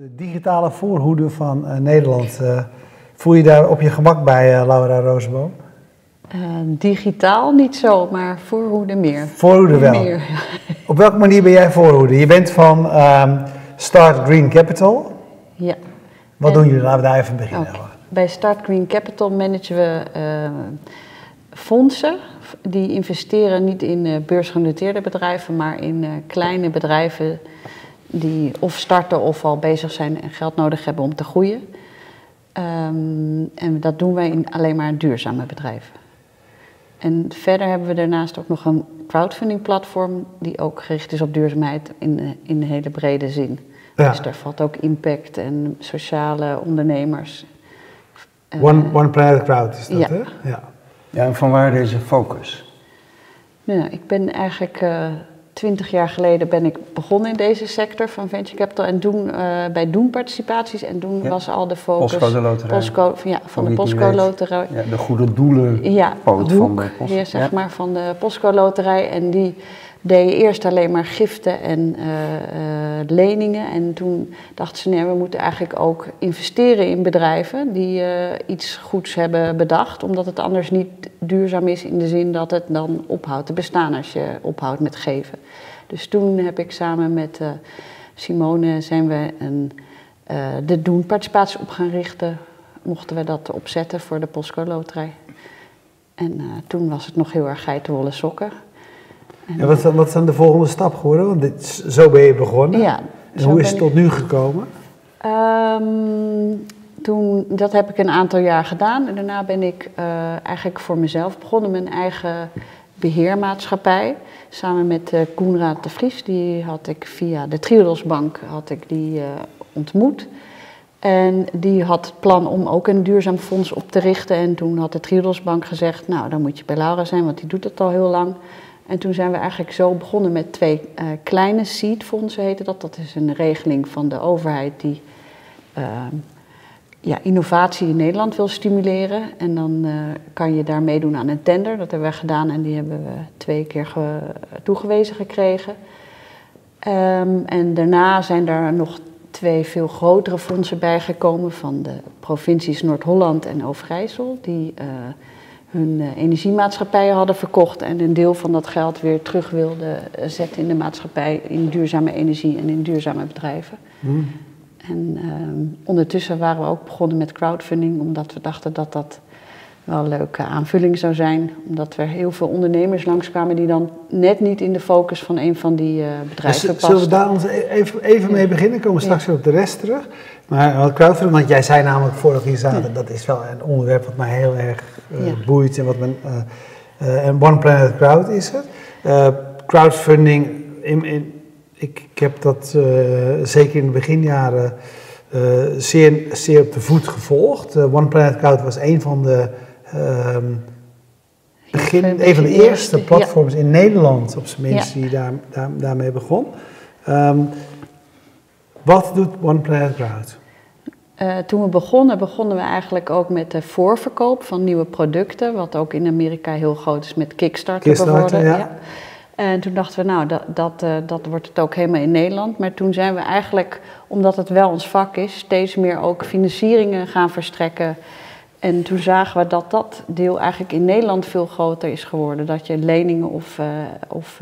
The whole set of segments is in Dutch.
de digitale voorhoede van uh, Nederland. Uh, voel je daar op je gemak bij, uh, Laura Roosboom? digitaal niet zo, maar voorhoede meer. Voorhoede wel. Meer, Op welke manier ben jij voorhoede? Je bent van um, Start Green Capital. Ja. Wat doen jullie? Laten we daar even beginnen. Okay. Bij Start Green Capital managen we fondsen die investeren niet in beursgenoteerde bedrijven, maar in kleine bedrijven die of starten of al bezig zijn en geld nodig hebben om te groeien. Um, en dat doen wij in alleen maar duurzame bedrijven. En verder hebben we daarnaast ook nog een crowdfunding platform die ook gericht is op duurzaamheid in, in de hele brede zin. Ja. Dus daar valt ook impact en sociale ondernemers. One, uh, one Planet Crowd is dat, ja. hè? Ja. ja, en van waar deze focus? Nou, ik ben eigenlijk uh, twintig jaar geleden ben ik begonnen in deze sector van venture capital en doen uh, bij doen participaties en toen was al de focus. Postcode loterij. Postco, ja, van de Postcode loterij. Ja, de goede doelen ja, hoek, van de post, ja, zeg maar van de Postcode loterij. En die deed eerst alleen maar giften en uh, uh, leningen. En toen dachten ze, nee, we moeten eigenlijk ook investeren in bedrijven die uh, iets goeds hebben bedacht. Omdat het anders niet duurzaam is in de zin dat het dan ophoudt te bestaan als je ophoudt met geven. Dus toen heb ik samen met Simone zijn we een, de Doen-participatie op gaan richten. Mochten we dat opzetten voor de Postcode Loterij. En toen was het nog heel erg geitenwolle sokken. En wat, wat is dan de volgende stap geworden? Want dit, zo ben je begonnen. Ja, en hoe is het tot nu gekomen? Um, toen, dat heb ik een aantal jaar gedaan. En daarna ben ik uh, eigenlijk voor mezelf begonnen. Mijn eigen beheermaatschappij. Samen met uh, Koenraad de Vries. Die had ik via de Triodosbank had ik die, uh, ontmoet. En die had het plan om ook een duurzaam fonds op te richten. En toen had de Triodosbank gezegd, nou dan moet je bij Laura zijn, want die doet het al heel lang. En toen zijn we eigenlijk zo begonnen met twee uh, kleine seedfondsen, heette dat. Dat is een regeling van de overheid die uh, ja, innovatie in Nederland wil stimuleren. En dan uh, kan je daar meedoen aan een tender. Dat hebben we gedaan en die hebben we twee keer ge toegewezen gekregen. Um, en daarna zijn er nog twee veel grotere fondsen bijgekomen van de provincies Noord-Holland en Overijssel. Die hun energiemaatschappijen hadden verkocht en een deel van dat geld weer terug wilden zetten in de maatschappij, in duurzame energie en in duurzame bedrijven. Mm. En um, ondertussen waren we ook begonnen met crowdfunding, omdat we dachten dat dat wel een leuke aanvulling zou zijn. Omdat er heel veel ondernemers langskwamen die dan net niet in de focus van een van die uh, bedrijven pasten. Zullen we daar ons even, even mee beginnen? Komen we straks ja. op de rest terug. Maar wat crowdfunding, want jij zei namelijk vorige keer zaten, ja. dat is wel een onderwerp wat mij heel erg uh, boeit en wat men. En One Planet Crowd is het. crowdfunding, in, in, ik, ik, heb dat zeker in de beginjaren zeer, zeer op de voet gevolgd. One Planet Crowd was een van de. Um, begin, een van de eerste platforms in Nederland, op zijn minst, die daar, daar, daarmee begon. Um, wat doet One Planet Crowd? Uh, toen we begonnen, begonnen we eigenlijk ook met de voorverkoop van nieuwe producten. Wat ook in Amerika heel groot is met Kickstarter, Kickstarter bijvoorbeeld. Ja. Ja. En toen dachten we, nou, dat, dat, uh, dat wordt het ook helemaal in Nederland. Maar toen zijn we eigenlijk, omdat het wel ons vak is, steeds meer ook financieringen gaan verstrekken. En toen zagen we dat dat deel eigenlijk in Nederland veel groter is geworden. Dat je leningen of, uh, of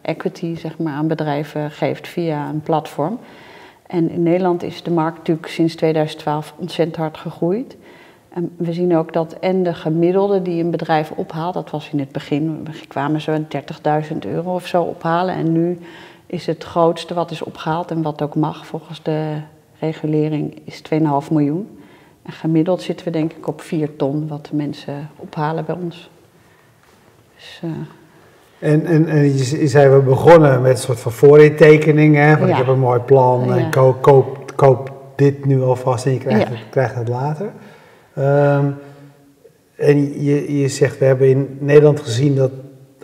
equity zeg maar, aan bedrijven geeft via een platform. En in Nederland is de markt natuurlijk sinds 2012 ontzettend hard gegroeid. En we zien ook dat en de gemiddelde die een bedrijf ophaalt, dat was in het begin, kwamen ze 30.000 euro of zo ophalen. En nu is het grootste wat is opgehaald en wat ook mag volgens de regulering, is 2,5 miljoen. En gemiddeld zitten we denk ik op 4 ton wat de mensen ophalen bij ons. Dus, uh, en, en, en je, zei, we begonnen met een soort van voorintekeningen. Van ja. ik heb een mooi plan ja. en koop, koop, koop, dit nu alvast en je krijgt, ja. het, krijgt het later. Um, en je, je zegt, we hebben in Nederland gezien dat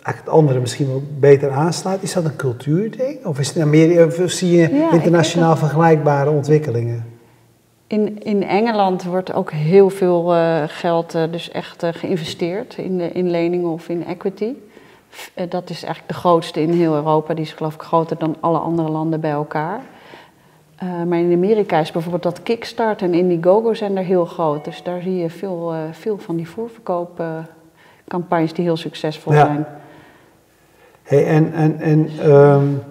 het andere misschien wel beter aanslaat. Is dat een cultuurding? Of, is het meer, of zie je internationaal vergelijkbare ontwikkelingen? In, in Engeland wordt ook heel veel uh, geld uh, dus echt uh, geïnvesteerd in, in leningen of in equity. Dat is eigenlijk de grootste in heel Europa. Die is geloof ik groter dan alle andere landen bij elkaar. Maar in Amerika is bijvoorbeeld dat Kickstart en Indiegogo zijn er heel groot. Dus daar zie je veel, veel van die voorverkoopcampagnes die heel succesvol ja. zijn. Hey, en en, en um,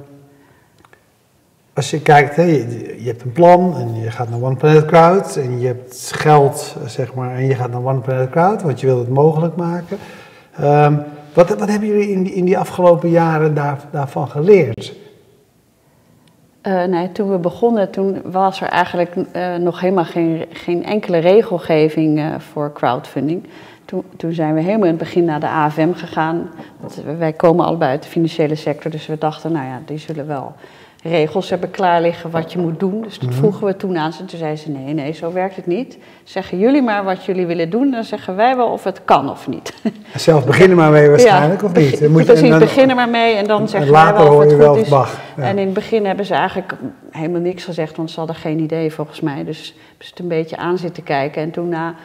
als je kijkt, hey, je, hebt een plan en je gaat naar One Planet Crowd en je hebt geld, zeg maar, en je gaat naar One Planet Crowd, want je wilt het mogelijk maken. Um, wat, wat hebben jullie in die, in die afgelopen jaren daar, daarvan geleerd? Uh, nee, toen we begonnen, toen was er eigenlijk uh, nog helemaal geen, geen enkele regelgeving uh, voor crowdfunding. Toen, toen, zijn we helemaal in het begin naar de AFM gegaan. Wij komen allebei uit de financiële sector, dus we dachten, nou ja, die zullen wel regels hebben klaar liggen wat je moet doen. Dus dat mhm. vroegen we toen aan ze. Toen zei ze, nee, nee, zo werkt het niet. Zeggen jullie maar wat jullie willen doen. Dan zeggen wij wel of het kan of niet. Zelf beginnen maar mee waarschijnlijk, of niet? Begin, moet precies, beginnen maar mee en dan zeggen wij wel of het goed wel is. En in het begin hebben ze eigenlijk helemaal niks gezegd, want ze hadden geen idee volgens mij. Dus hebben ze het een beetje aan zitten kijken. En toen na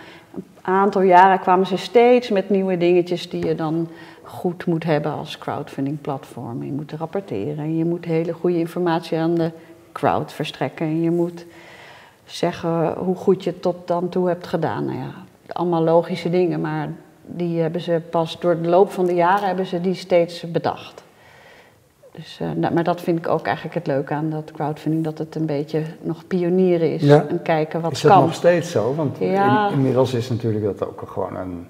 aantal jaren kwamen ze steeds met nieuwe dingetjes die je dan goed moet hebben als crowdfunding platform. Je moet rapporteren en je moet hele goede informatie aan de crowd verstrekken. En je moet zeggen hoe goed je tot dan toe hebt gedaan. Nou ja, allemaal logische dingen, maar die hebben ze pas door de loop van de jaren hebben ze die steeds bedacht. Dus, uh, maar dat vind ik ook eigenlijk het leuke aan dat crowdfunding, dat het een beetje nog pionieren is. En kijken wat is kan. Is dat nog steeds zo? Want ja. inmiddels is natuurlijk dat ook gewoon een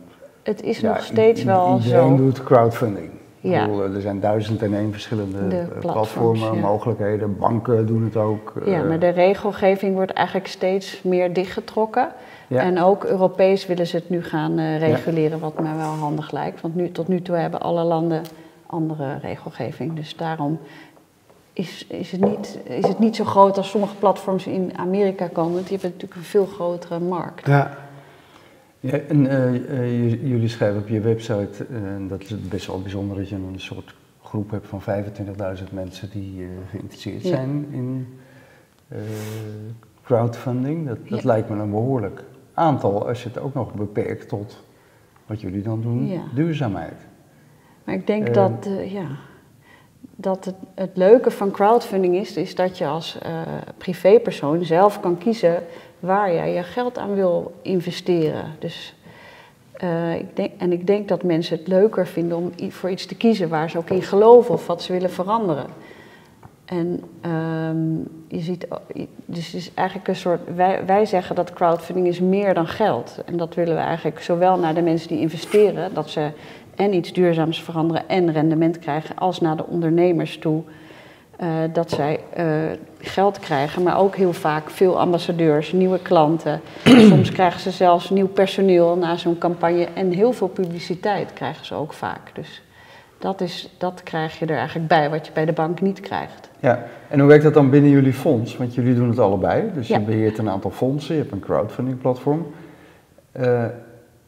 het is nog steeds wel iedereen zo. doet crowdfunding. Ja. Bedoel, er zijn duizend en één verschillende eh, platformen, mogelijkheden. Banken doen het ook. Ja, eh. maar de regelgeving wordt eigenlijk steeds meer dichtgetrokken. Ja. En ook Europees willen ze het nu gaan uh, reguleren, wat mij wel handig lijkt. Want nu, tot nu toe hebben alle landen andere regelgeving. Dus daarom is, is, het niet, is het niet zo groot als sommige platforms in Amerika komen. Want die hebben natuurlijk een veel grotere markt. Ja. Ja, en uh, jullie schrijven op je website, en uh, dat is best wel bijzonder dat je een soort groep hebt van 25.000 mensen die geïnteresseerd ja. zijn in crowdfunding. Dat, dat lijkt me een behoorlijk aantal als je het ook nog beperkt tot wat jullie dan doen, duurzaamheid. Maar ik denk dat, ja, dat het, het leuke van crowdfunding is, is dat je als privépersoon zelf kan kiezen waar jij je geld aan wil investeren. Dus, uh, ik denk, en ik denk dat mensen het leuker vinden om voor iets te kiezen waar ze ook in geloven of wat ze willen veranderen. En um, je ziet, dus het is eigenlijk een soort, wij, wij zeggen dat crowdfunding is meer dan geld. En dat willen we eigenlijk zowel naar de mensen die investeren, dat ze en iets duurzaams veranderen en rendement krijgen, als naar de ondernemers toe uh, dat zij uh, geld krijgen, maar ook heel vaak veel ambassadeurs, nieuwe klanten. Soms krijgen ze zelfs nieuw personeel na zo'n campagne en heel veel publiciteit krijgen ze ook vaak. Dus dat, is, dat krijg je er eigenlijk bij, wat je bij de bank niet krijgt. Ja, en hoe werkt dat dan binnen jullie fonds? Want jullie doen het allebei, dus je beheert een aantal fondsen, je hebt een crowdfunding platform. Uh,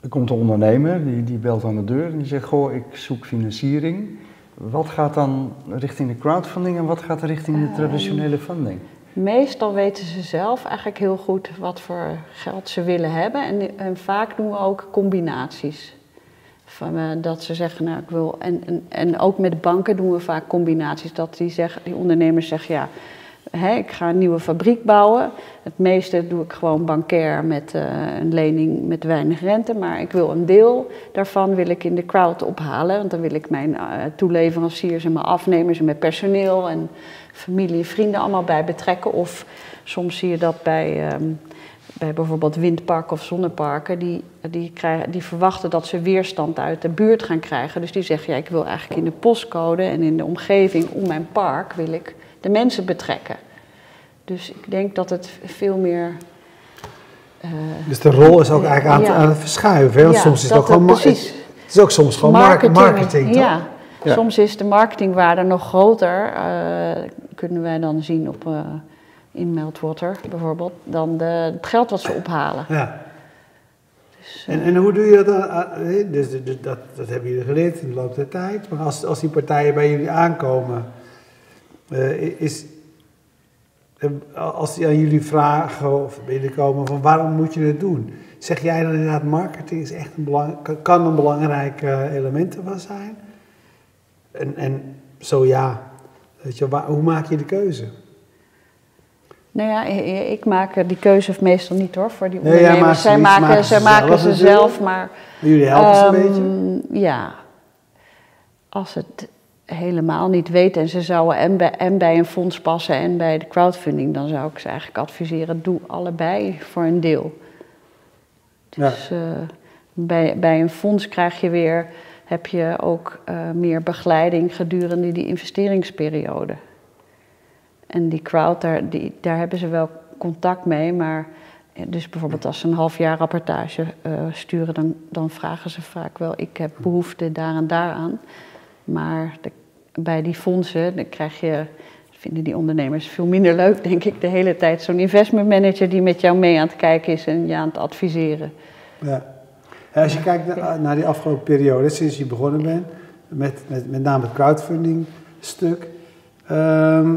er komt een ondernemer, die, die belt aan de deur en die zegt, goh, ik zoek financiering. Wat gaat dan richting de crowdfunding en wat gaat richting de traditionele funding? Meestal weten ze zelf eigenlijk heel goed wat voor geld ze willen hebben. En, en vaak doen we ook combinaties. Van, uh, dat ze zeggen, nou ik wil. En, en, en ook met banken doen we vaak combinaties. Dat die, zeggen, die ondernemers zeggen, ja, ik ga een nieuwe fabriek bouwen. Het meeste doe ik gewoon bankair met uh, een lening met weinig rente. Maar ik wil een deel daarvan wil ik in de crowd ophalen. Want dan wil ik mijn uh, toeleveranciers en mijn afnemers en mijn personeel en familie, vrienden allemaal bij betrekken. Of soms zie je dat bij, um, bij bijvoorbeeld windparken of zonneparken. Die, die, krijgen, die verwachten dat ze weerstand uit de buurt gaan krijgen. Dus die zeggen, ja, ik wil eigenlijk in de postcode en in de omgeving om mijn park wil ik de mensen betrekken. Dus ik denk dat het veel meer. Uh, dus de rol is ook eigenlijk aan, aan het verschuiven. Want soms is het ook gewoon. Precies. Het is ook soms gewoon marketing. marketing ja. ja. soms is de marketingwaarde nog groter. Uh, kunnen wij dan zien op uh, in Meltwater bijvoorbeeld, dan de, het geld wat ze ophalen. Ja. Dus, en, en hoe doe je dat dan? Dus, dat, dat hebben jullie geleerd in de loop der tijd. Maar als, als die partijen bij jullie aankomen uh, is, uh, als die aan jullie vragen of binnenkomen van waarom moet je het doen? Zeg jij dan inderdaad marketing is echt een belang, kan een belangrijk uh, element ervan zijn? En, en zo ja, weet je, waar, hoe maak je de keuze? Nou ja, ik maak die keuze meestal niet hoor voor die ondernemers. Nee, zij maken, maken, zij maken ze zelf, maar... Jullie helpen ze een ehm, beetje? Ja. Als het helemaal niet weten en ze zouden en bij, en bij een fonds passen en bij de crowdfunding, dan zou ik ze eigenlijk adviseren, doe allebei voor een deel. Dus ja. uh, bij, bij een fonds krijg je weer, heb je ook uh, meer begeleiding gedurende die investeringsperiode. En die crowd, daar, die, daar hebben ze wel contact mee, maar dus bijvoorbeeld als ze een half jaar rapportage uh, sturen, dan, dan vragen ze vaak wel, ik heb behoefte daar en daar aan. Maar de, bij die fondsen, dan krijg je, vinden die ondernemers veel minder leuk, denk ik, de hele tijd. Zo'n investment manager die met jou mee aan het kijken is en je aan het adviseren. Ja. als je kijkt naar, die afgelopen periode, sinds je begonnen bent, met, met, met name het crowdfunding stuk. Ehm,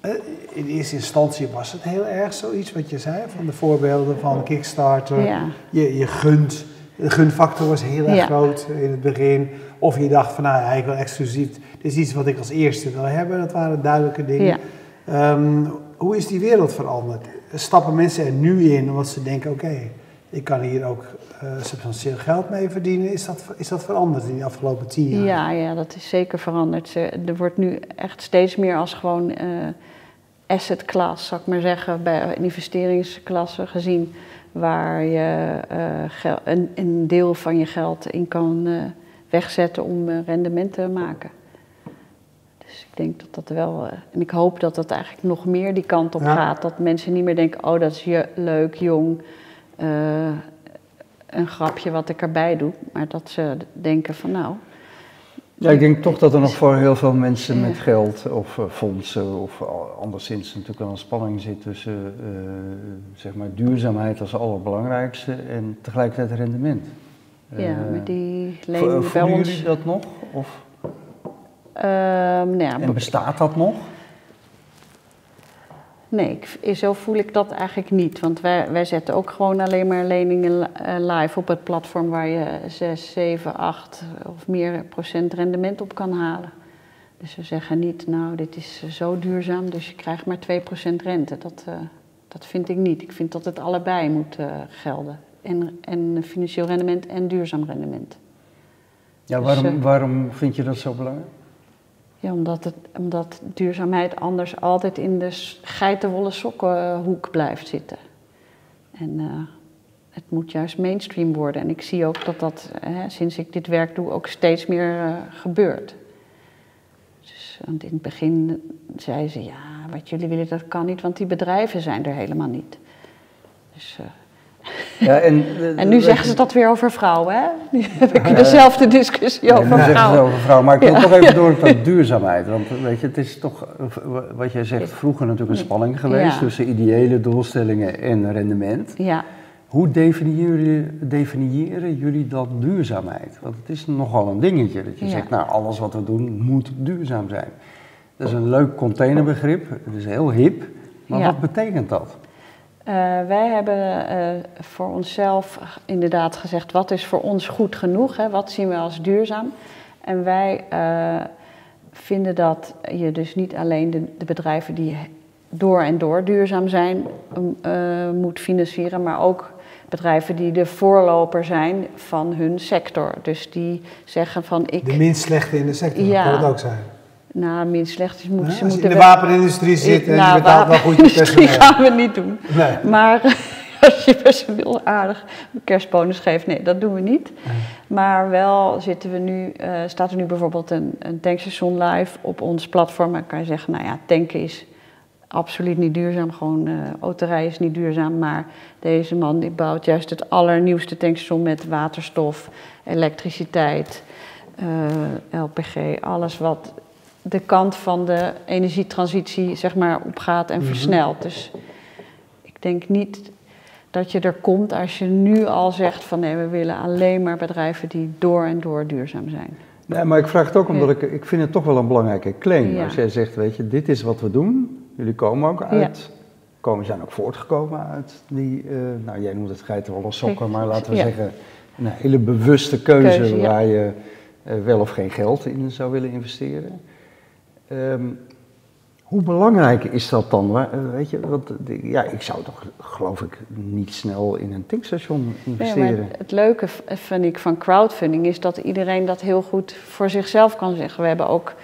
eh, in eerste instantie was het heel erg zoiets wat je zei, van de voorbeelden van Kickstarter. Ja. Je, je gunt, de gunfactor was heel erg groot in het begin. Of je dacht van nou, ik wil exclusief, dit is iets wat ik als eerste wil hebben. Dat waren duidelijke dingen. Ehm, hoe is die wereld veranderd? Stappen mensen er nu in omdat ze denken, oké, ik kan hier ook uh, substantieel geld mee verdienen. Is dat, is dat veranderd in de afgelopen tien jaar? Ja, ja dat is zeker veranderd. Er wordt nu echt steeds meer als gewoon uh, asset class, zou ik maar zeggen, bij investeringsklassen gezien, waar je uh, een, een, deel van je geld in kan wegzetten om rendement te maken. Dus ik denk dat dat wel, en ik hoop dat dat eigenlijk nog meer die kant op gaat. Dat mensen niet meer denken, oh dat is je, leuk, jong, een grapje wat ik erbij doe, maar dat ze denken van nou. Ja, ik denk toch dat er nog voor heel veel mensen met geld of uh, fondsen of anderszins natuurlijk wel een spanning zit tussen uh, zeg maar duurzaamheid als allerbelangrijkste en tegelijkertijd rendement. Ja, uh, met die lening Voelen jullie dat nog? Of? Uh, nou ja, en bestaat dat nog? Nee, zo voel ik dat eigenlijk niet. Want wij, wij zetten ook gewoon alleen maar leningen eh, live op het platform waar je 6, 7, 8 of meer procent rendement op kan halen. Dus we zeggen niet, nou, dit is zo duurzaam, dus je krijgt maar 2 procent rente. Dat, uh, dat vind ik niet. Ik vind dat het allebei moet uh, gelden. En, en financieel rendement en duurzaam rendement. Ja, waarom, dus, waarom vind je dat zo belangrijk? Ja, omdat, het, omdat duurzaamheid anders altijd in de geitenwolle sokkenhoek blijft zitten. En uh, het moet juist mainstream worden. En ik zie ook dat dat, hè, sinds ik dit werk doe, ook steeds meer uh, gebeurt. Dus, want in het begin zeiden ze, ja, wat jullie willen, dat kan niet, want die bedrijven zijn er helemaal niet. Dus... ja, en, en, nu zeggen ze dat weer over vrouwen, hè? Nu heb ik dezelfde discussie over vrouwen. zeggen ze over vrouwen, maar ik wil toch even door op duurzaamheid. Want weet je, het is toch, wat jij zegt, vroeger natuurlijk een spanning geweest tussen ideële doelstellingen en rendement. Ja. Hoe definiëren, definiëren jullie dat duurzaamheid? Want het is nogal een dingetje dat je zegt, nou, alles wat we doen moet duurzaam zijn. Dat is een leuk containerbegrip, het is heel hip, maar wat betekent dat? Uh, wij hebben uh, voor onszelf inderdaad gezegd, wat is voor ons goed genoeg? Hè? Wat zien we als duurzaam? En wij uh, vinden dat je dus niet alleen de, de, bedrijven die door en door duurzaam zijn, moet financieren, maar ook bedrijven die de voorloper zijn van hun sector. Dus die zeggen van ik... De minst slechte in de sector, ja, kan het ook zijn. Nou, min slecht is, moeten ze Als je in de wapenindustrie zit en nou, je betaalt wel goed personeel. gaan we niet doen. Nee. Maar als je best wel aardig kerstbonus geeft, nee, dat doen we niet. Maar wel zitten we nu, uh, staat er nu bijvoorbeeld een, een tankstation live op ons platform. En kan je zeggen, nou ja, tanken is absoluut niet duurzaam. Gewoon uh, autorijden is niet duurzaam. Maar deze man die bouwt juist het allernieuwste tankstation met waterstof, elektriciteit, uh, LPG, alles wat de kant van de energietransitie zeg maar, opgaat en mhm. versnelt. Dus ik denk niet dat je er komt als je nu al zegt van nee, we willen alleen maar bedrijven die door en door duurzaam zijn. Nee, maar ik vraag het ook omdat ik, ik vind het toch wel een belangrijke claim. Als jij zegt, weet je, dit is wat we doen. Jullie komen ook uit, komen, zijn ook voortgekomen uit die, uh, nou jij noemt het geitenwolle sokken, maar laten we zeggen een hele bewuste keuze, waar je uh, wel of geen geld in zou willen investeren. Um, Hoe belangrijk is dat dan? Eh, weet je, want, ja, ik zou toch, geloof ik, niet snel in een tankstation investeren. Nee, het leuke vind ik van crowdfunding is dat iedereen dat heel goed voor zichzelf kan zeggen. We hebben ook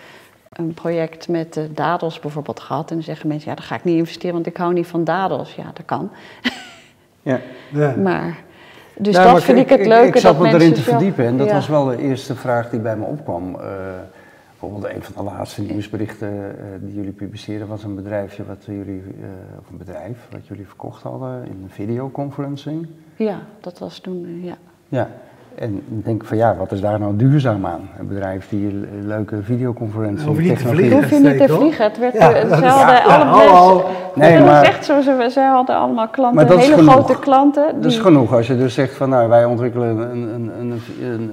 een project met de dadels bijvoorbeeld gehad. En dan zeggen mensen, ja, dan ga ik niet investeren, want ik hou niet van dadels. Ja, dat kan. Ja. ja. Maar, dus dat vind ik, het leuke. Ik, ik zat me erin te verdiepen en dat was wel de eerste vraag die bij me opkwam. Uh, bijvoorbeeld een van de laatste nieuwsberichten uh, die jullie publiceerden was een bedrijfje wat jullie, uh, of een bedrijf wat jullie verkocht hadden in videoconferencing. Ja, dat was toen, ja. Ja, en ik denk van ja, wat is daar nou duurzaam aan? Een bedrijf die een leuke videoconferentie Hoef je niet te vliegen. Hoef je niet te vliegen. Het werd, ja, ze hadden ja, allemaal, nee, maar, echt zo, ze, ze hadden allemaal klanten, hele grote klanten. Die... Dat is genoeg als je dus zegt van nou, wij ontwikkelen een, een, een,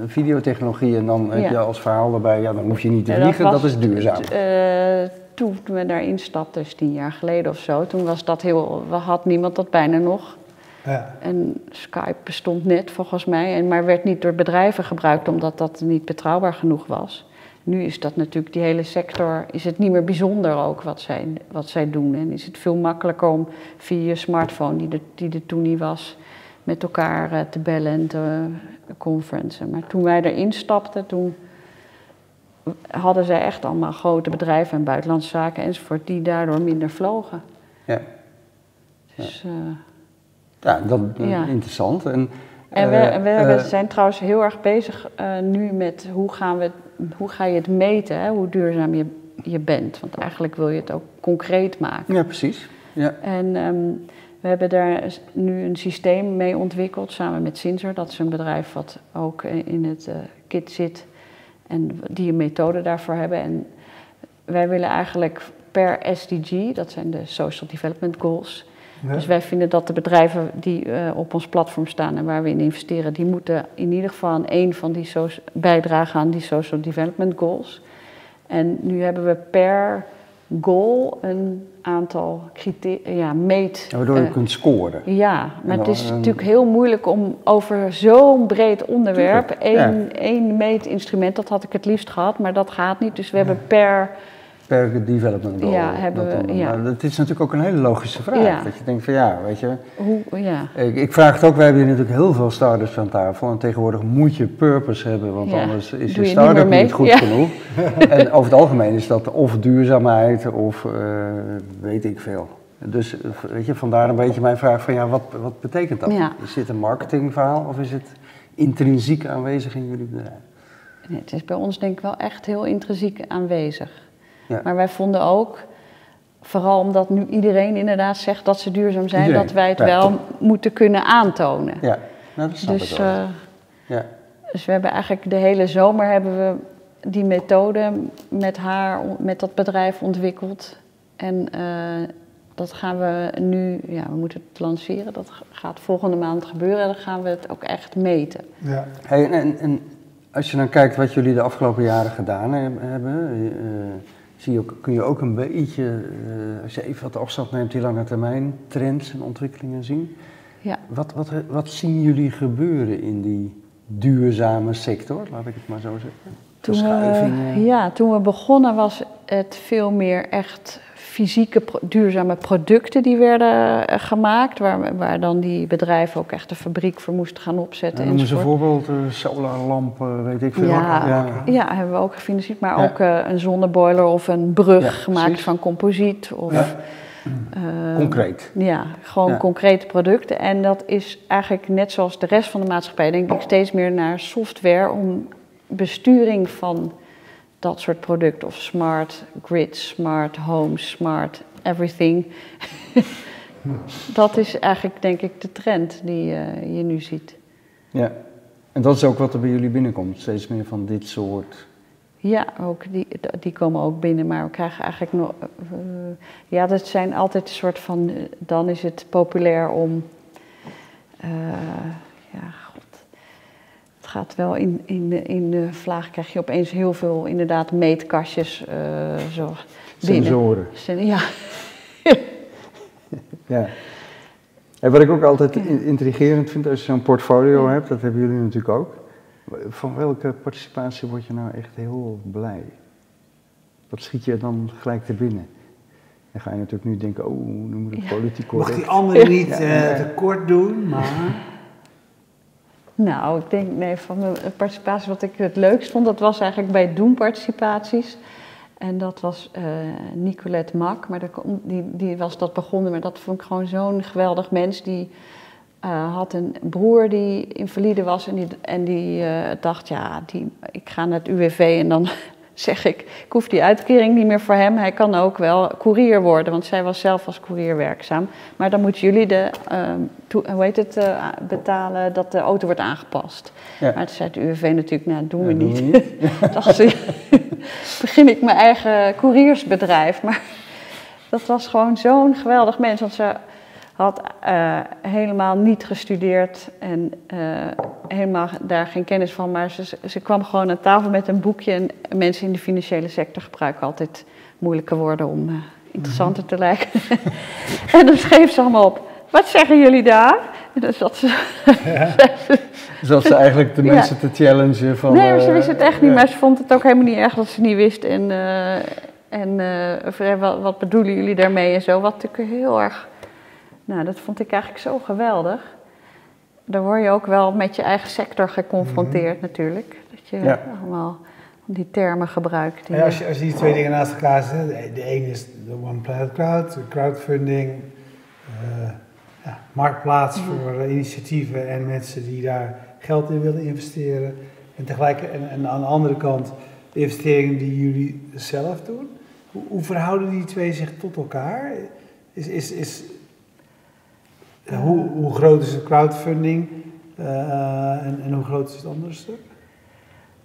een videotechnologie en dan heb je als verhaal erbij, ja dan hoef je niet te vliegen, dat, dat, is duurzaam. Uh, toen we daarin stapten, dus tien jaar geleden of zo, toen was dat heel, had niemand dat bijna nog. Ja. En Skype bestond net volgens mij, en, maar werd niet door bedrijven gebruikt omdat dat niet betrouwbaar genoeg was. Nu is dat natuurlijk, die hele sector, is het niet meer bijzonder ook wat zij, wat zij doen. En is het veel makkelijker om via je smartphone, die er, die er toen niet was, met elkaar eh, te bellen en te conferencen. Maar toen wij erin stapten, toen hadden zij echt allemaal grote bedrijven en buitenlandse zaken enzovoort, die daardoor minder vlogen. Ja. Dus, uh, ja, dat is interessant. En, en we, uh, we uh, zijn trouwens heel erg bezig nu met hoe, gaan we, hoe ga je het meten, hè, hoe duurzaam je, je bent. Want eigenlijk wil je het ook concreet maken. Ja, precies. Ja. En um, we hebben daar nu een systeem mee ontwikkeld samen met Cinzer. Dat is een bedrijf wat ook in het kit zit en die een methode daarvoor hebben. En wij willen eigenlijk per SDG, dat zijn de Social Development Goals dus wij vinden dat de bedrijven die uh, op ons platform staan en waar we in investeren, die moeten in ieder geval aan één van die bijdragen aan die social development goals. En nu hebben we per goal een aantal criteria, ja, meet... waardoor je uh, kunt scoren. Ja, maar het is natuurlijk heel moeilijk om over zo'n breed onderwerp één, één meetinstrument, dat had ik het liefst gehad, maar dat gaat niet. Dus we hebben per development goal. Ja, hebben we, ja. Dat is natuurlijk ook een hele logische vraag. Ja. Dat je denkt van ja, weet je. Hoe, ja. Ik, ik, vraag het ook, wij hebben hier natuurlijk heel veel startups aan tafel. En tegenwoordig moet je purpose hebben, want anders is je, je start-up niet, niet, goed genoeg. en over het algemeen is dat of duurzaamheid of uh, weet ik veel. Dus weet je, vandaar een beetje mijn vraag van ja, wat, wat betekent dat? Is dit een marketingverhaal of is het intrinsiek aanwezig in jullie bedrijf? Nee, het is bij ons denk ik wel echt heel intrinsiek aanwezig. Maar wij vonden ook, vooral omdat nu iedereen inderdaad zegt dat ze duurzaam zijn, dat wij het wel moeten kunnen aantonen. Ja, nou, dat snap dus, ik uh, ja. Dus we hebben eigenlijk de hele zomer hebben we die methode met haar, met dat bedrijf ontwikkeld. En uh, dat gaan we nu, ja, we moeten het lanceren. Dat gaat volgende maand gebeuren. En dan gaan we het ook echt meten. Ja. Hey, en, en, als je dan kijkt wat jullie de afgelopen jaren gedaan hebben. Zie je kun je ook een beetje, uh, als je even wat afstand neemt, die lange termijn trends en ontwikkelingen zien. Ja. Wat, wat, wat zien jullie gebeuren in die duurzame sector, laat ik het maar zo zeggen? Toen we, ja, toen we begonnen was het veel meer echt fysieke duurzame producten die werden eh, gemaakt, waar, waar dan die bedrijven ook echt de fabriek voor moesten gaan opzetten. Ja, noem eens een voorbeeld, uh, solarlampen, weet ik veel. Ja, ja. ja, hebben we ook gefinancierd, maar ook uh, een zonneboiler of een brug gemaakt van composiet. Of, uh, concreet. Ja, gewoon concrete producten. En dat is eigenlijk net zoals de rest van de maatschappij, denk ik, steeds meer naar software om besturing van dat soort producten. Of smart grid, smart home, smart everything. dat is eigenlijk denk ik de trend die uh, je nu ziet. Ja, en dat is ook wat er bij jullie binnenkomt. Steeds meer van dit soort... Ja, ook die, die komen ook binnen, maar we krijgen eigenlijk nog... Uh, ja, dat zijn altijd een soort van... Uh, dan is het populair om... ja, gaat wel in, in, de, in de vlaag krijg je opeens heel veel inderdaad meetkastjes uh, zo Sensoren. binnen. ja. ja. En wat ik ook altijd intrigerend vind als je zo'n portfolio hebt, dat hebben jullie natuurlijk ook. Van welke participatie word je nou echt heel blij? Wat schiet je dan gelijk te binnen? Dan ga je natuurlijk nu denken, oh, nu moet ik politiek correct. Mag die anderen niet uh, tekort doen, maar... Nou, ik denk, nee, van de participatie wat ik het leukst vond, dat was eigenlijk bij doen participaties. En dat was uh, Nicolette Mak, maar die, die was dat begonnen, maar dat vond ik gewoon zo'n geweldig mens. Die uh, had een broer die invalide was en die, en die uh, dacht, ja, die, ik ga naar het UWV en dan zeg ik, ik hoef die uitkering niet meer voor hem. Hij kan ook wel koerier worden, want zij was zelf als koerier werkzaam. Maar dan moeten jullie de, uh, hoe heet het, uh, betalen dat de auto wordt aangepast. Ja. Maar toen zei het UWV natuurlijk, nou, doen we niet. niet. dacht ze, begin ik mijn eigen koeriersbedrijf. Maar dat was gewoon zo'n geweldig mens, want ze had uh, helemaal niet gestudeerd en uh, helemaal daar geen kennis van. Maar ze, ze kwam gewoon aan tafel met een boekje. En mensen in de financiële sector gebruiken altijd moeilijke woorden om uh, interessanter te lijken. en dan schreef ze allemaal op. Wat zeggen jullie daar? En dan zat ze. Ja. zat ze eigenlijk de mensen ja. te challengen van. Nee, ze wist het echt niet, maar ze vond het ook helemaal niet erg dat ze niet wist. En, en wat, wat bedoelen jullie daarmee en zo? Wat natuurlijk heel erg nou, dat vond ik eigenlijk zo geweldig. Daar word je ook wel met je eigen sector geconfronteerd mm -hmm. natuurlijk. Dat je ja. allemaal die termen gebruikt. Die ja, als, je, als je die twee dingen naast elkaar zet, de, ene is de One Planet Crowd, crowdfunding, uh, ja, marktplaats mm -hmm. voor uh, initiatieven en mensen die daar geld in willen investeren. En tegelijk, en, en aan de andere kant, de investeringen die jullie zelf doen. Hoe, hoe verhouden die twee zich tot elkaar? Is, is, is, hoe, hoe, groot is de crowdfunding uh, en, en, hoe groot is het andere stuk?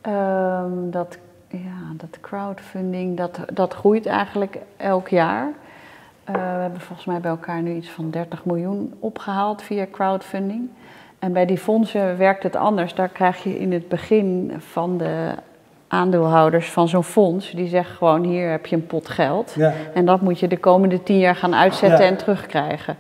Um, dat, ja, dat crowdfunding, dat, dat groeit eigenlijk elk jaar. Uh, we hebben volgens mij bij elkaar nu iets van 30 miljoen opgehaald via crowdfunding. En bij die fondsen werkt het anders. Daar krijg je in het begin van de aandeelhouders van zo'n fonds, die zeggen gewoon hier heb je een pot geld. Ja. En dat moet je de komende tien jaar gaan uitzetten ja. en terugkrijgen.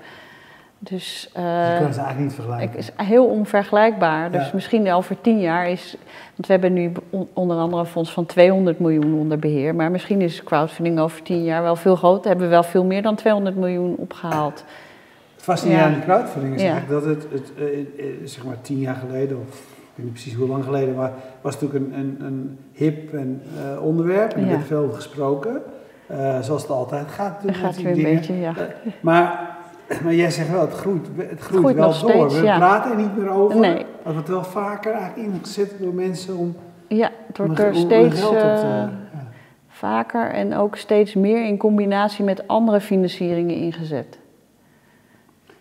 Dus, uh, je kunt ze eigenlijk niet vergelijken. Het is heel onvergelijkbaar. Dus ja. misschien over tien jaar is. Want we hebben nu onder andere een fonds van 200 miljoen onder beheer. Maar misschien is crowdfunding over tien jaar wel veel groter. Hebben we wel veel meer dan 200 miljoen opgehaald. Het fascinerende aan ja. crowdfunding is ja. eigenlijk dat het, het uh, zeg maar tien jaar geleden, of ik weet niet precies hoe lang geleden, maar was natuurlijk een, een, een hip en, uh, onderwerp. En er werd veel gesproken. zoals het altijd gaat. Het gaat weer een beetje, ja. maar maar jij zegt wel, het groeit, het groeit, groeit wel door. Steeds, we ja. praten er niet meer over. Nee. Maar het wordt wel vaker eigenlijk ingezet door mensen om. Ja, het wordt er steeds uh, ja. vaker en ook steeds meer in combinatie met andere financieringen ingezet.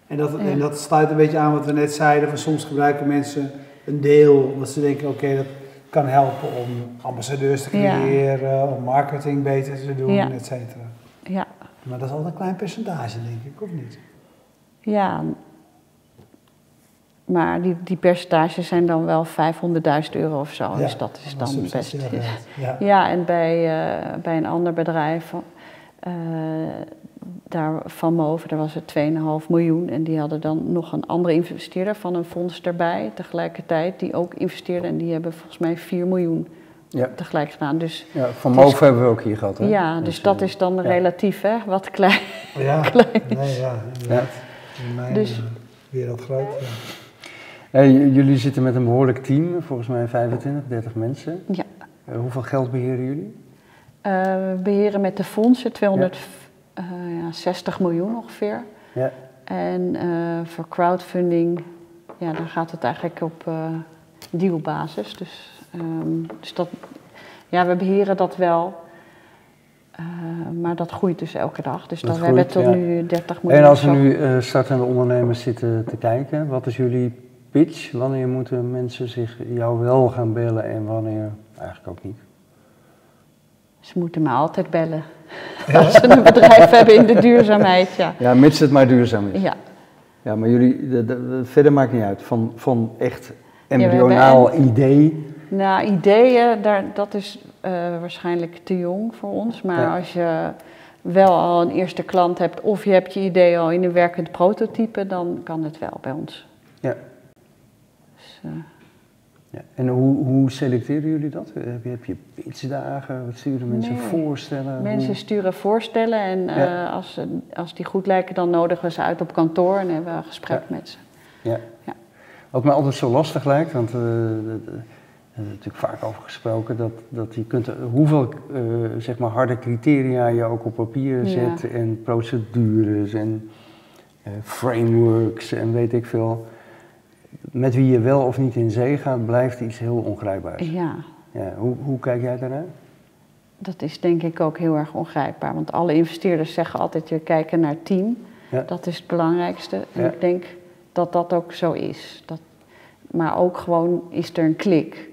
En dat, ja. en dat sluit een beetje aan wat we net zeiden: van soms gebruiken mensen een deel, omdat ze denken: oké, okay, dat kan helpen om ambassadeurs te creëren, om marketing beter te doen, et cetera. Ja. Maar dat is altijd een klein percentage, denk ik, of niet? Ja, maar die, die percentages zijn dan wel 500.000 euro of zo. Ja, dus dat is dan best. Ja. ja, en bij, uh, bij een ander bedrijf, uh, daar van Moven, daar was het 2,5 miljoen. En die hadden dan nog een andere investeerder van een fonds erbij tegelijkertijd, die ook investeerde. En die hebben volgens mij 4 miljoen ja. tegelijk gedaan. Dus ja, van Moven hebben we ook hier gehad. Hè? Ja, dus, dus dat is dan relatief, hè? Wat klein. Ja, klein nee, ja, inderdaad. In mijn dus, uh, wereld groot. Ja. Hey, jullie zitten met een behoorlijk team, volgens mij 25, 30 mensen. Ja. Uh, hoeveel geld beheren jullie? Uh, we beheren met de fondsen 260 ja. miljoen ongeveer. Ja. En voor crowdfunding, ja, dan gaat het eigenlijk op dealbasis. Dus, um, dus dat, ja, we beheren dat wel. Uh, maar dat groeit dus elke dag. Dus dat dan groeit, hebben we tot ja. nu 30 miljoen. En als er nu uh, startende ondernemers zitten te kijken, wat is jullie pitch? Wanneer moeten mensen zich jou wel gaan bellen en wanneer eigenlijk ook niet? Ze moeten me altijd bellen. Ja? Als ze een bedrijf hebben in de duurzaamheid, ja. Ja, mits het maar duurzaam is. Ja. Ja, maar jullie, de, de, de, verder maakt niet uit. Van, van echt embryonaal ja, idee. Nou, ideeën, daar, dat is waarschijnlijk te jong voor ons. Maar ja. als je wel al een eerste klant hebt of je hebt je idee al in een werkend prototype, dan kan het wel bij ons. Ja. Dus, uh, Ja. En hoe, hoe selecteren jullie dat? Heb je, heb je pitchdagen? Wat sturen mensen Nee. voorstellen? Mensen Hoe- sturen voorstellen en Ja. eh, als, als die goed lijken, dan nodigen we ze uit op kantoor en hebben we een gesprek Ja. met ze. Ja. Ja. Wat mij altijd zo lastig lijkt, want eh, er is natuurlijk vaak over gesproken, dat, dat je kunt, hoeveel eh, zeg maar harde criteria je ook op papier Ja. zet en procedures en eh, frameworks en weet ik veel. Met wie je wel of niet in zee gaat, blijft iets heel ongrijpbaars. Ja, Ja, hoe, hoe kijk jij daarnaar? dat is denk ik ook heel erg ongrijpbaar. Want alle investeerders zeggen altijd, we kijken naar team. Ja. Dat is het belangrijkste. En Ja. ik denk dat dat ook zo is. Dat, maar ook gewoon is er een klik.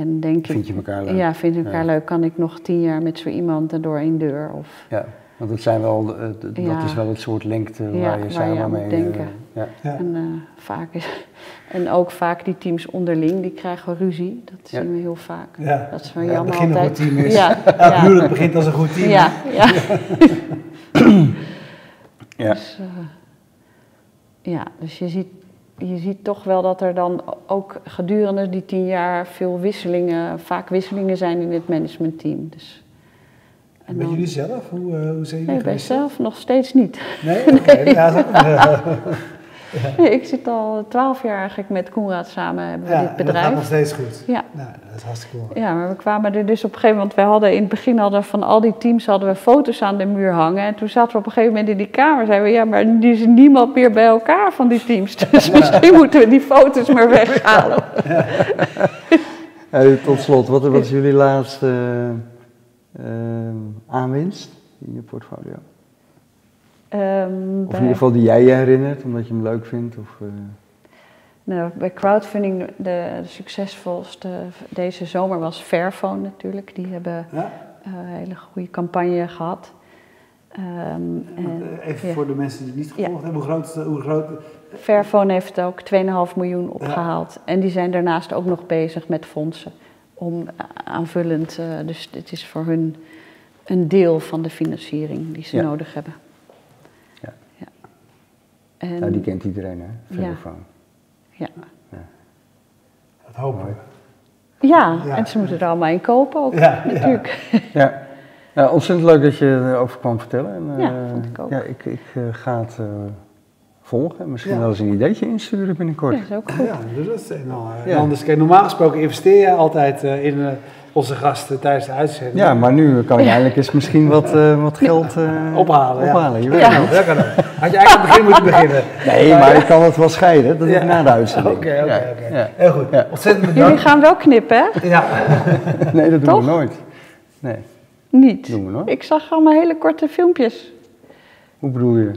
En denk Vind ik, je elkaar leuk? Ja, vind je elkaar Ja. leuk? Kan ik nog tien jaar met zo iemand er door één deur? Of, Ja, want dat, zijn wel, eh, dat Ja. is wel het soort lengte waar je je samen aan mee... moet eh, denken. ja. Ja. en, eh, vaak is, en ook vaak die teams onderling, die krijgen ruzie. Dat Ja. zien we heel vaak. Ja. Dat is Ja, jammer het begin een altijd. goed team is. Ja, Elk ja. huwelijk begint als een goed team. Ja, ja. Ja. Dus, ja, dus je ziet, je ziet toch wel dat er dan ook gedurende die tien jaar veel wisselingen, vaak wisselingen zijn in het managementteam. Dus, en bij jullie zelf? Hoe, eh, hoe zijn jullie nee, bij geweest? zelf nog steeds niet. Nee? Oké, ja, eh, Nee, ik zit al twaalf jaar eigenlijk met Koenraad samen, hebben we ja, dit en dat gaat nog bedrijf. steeds goed. Ja. Nou, dat is hartstikke mooi. Ja, maar we kwamen er dus op een gegeven moment, wij hadden in het begin hadden we van al die teams hadden we foto's aan de muur hangen. En toen zaten we op een gegeven moment in die kamer, zeiden we, ja, maar er is niemand meer bij elkaar van die teams. Dus misschien moeten we die foto's maar weghalen. Eh, tot slot, wat is jullie laatste eh, aanwinst in je portfolio? Ehm, Of in ieder geval die jij je herinnert, omdat je hem leuk vindt? Of, eh, nou, bij crowdfunding de, de succesvolste deze zomer was Fairphone natuurlijk. Die hebben Ja? eh, een hele goede campagne gehad. Ehm, en, Eh, Even ja. voor de mensen die het niet Ja. gevolgd hebben, hoe groot, hoe groot Fairphone heeft ook 2,5 miljoen opgehaald. En die zijn daarnaast ook nog bezig met fondsen. Om aanvullend, dus het is voor hun een deel van de financiering die ze nodig hebben. En, nou, die kent iedereen, hè? Ja. Verifone. ja. dat hopen we. Ja, Ja. en ze moeten er allemaal in kopen ook, Ja, natuurlijk. Ja. ja, ontzettend leuk dat je erover kwam vertellen. En, Ja, eh, vond ik ook. Ja, ik, ik eh, ga het eh, volgen. Misschien Ja. wel eens een ideetje insturen binnenkort. Ja, dat is ook goed. Ja, dus dat is en nou, eh, Ja. anders, kijk, normaal gesproken investeer je altijd eh, in onze gasten tijdens de uitzending. Ja, maar nu kan je eindelijk eens misschien wat, eh, wat geld eh, Ophalen, ja. ophalen. Je weet Ja. het niet. dat kan ook. Had je eigenlijk aan het begin moeten beginnen. Nee, maar ik kan het wel scheiden. Dat doe ik Ja. na de uitzending. Oké, oké, oké. ja. Heel goed. Ja. Ontzettend Jullie bedankt. gaan wel knippen, hè? Ja. Nee, dat doen Toch? we nooit. Nee, Niet. doen we nooit. Ik zag allemaal hele korte filmpjes Hoe bedoel je?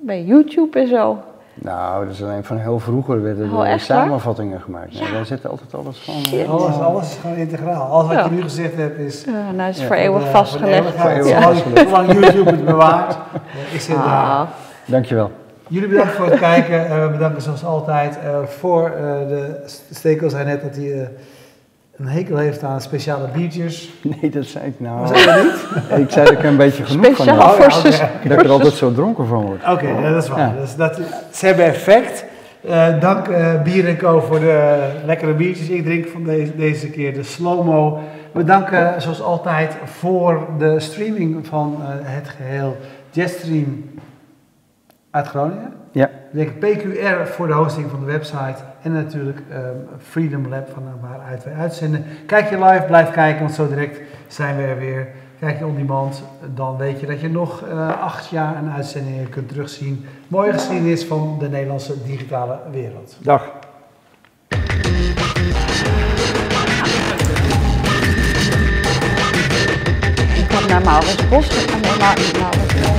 bij YouTube en zo. Nou, dat is alleen van heel vroeger werden Oh, er waar? samenvattingen gemaakt. Nee, Ja. wij zetten altijd alles van. Shit. Alles, alles is gewoon integraal. Alles wat Ja. je nu gezegd hebt is... Ja, nou, is Ja, voor eh, eeuwig voor de vastgelegd. Voor eeuwig Zolang- vastgelegd. Zolang YouTube het bewaart. eh, Ik zit daar. Ah, Dankjewel. Jullie bedankt voor het kijken. Eh, we bedanken zoals altijd voor voor eh, de Stekel zei net dat hij eh, een hekel heeft aan speciale biertjes. Nee, dat zei ik nou. Zei je niet? Ik zei dat ik er een beetje genoeg van speciaal had. Oh, ja. Dat ik er altijd zo dronken van word. Oké, ja, dat is waar. Ja. Dus dat, ze hebben effect. Eh, dank eh Bier Co voor de lekkere biertjes. Ik drink van deze, deze keer de Slow-Mo. We danken zoals altijd voor de streaming van eh, het geheel Jetstream uit Groningen. Ja, We denken PQR voor de hosting van de website. En natuurlijk ehm, Freedom Lab van waaruit wij uitzenden. Kijk je live, blijf kijken, want zo direct zijn we er weer. Kijk je on demand, dan weet je dat je nog eh, acht jaar aan uitzendingen kunt terugzien. Mooie geschiedenis van de Nederlandse digitale wereld. dag. Ik had naar Maurits Bos gegaan. Nee, maar, Maurits,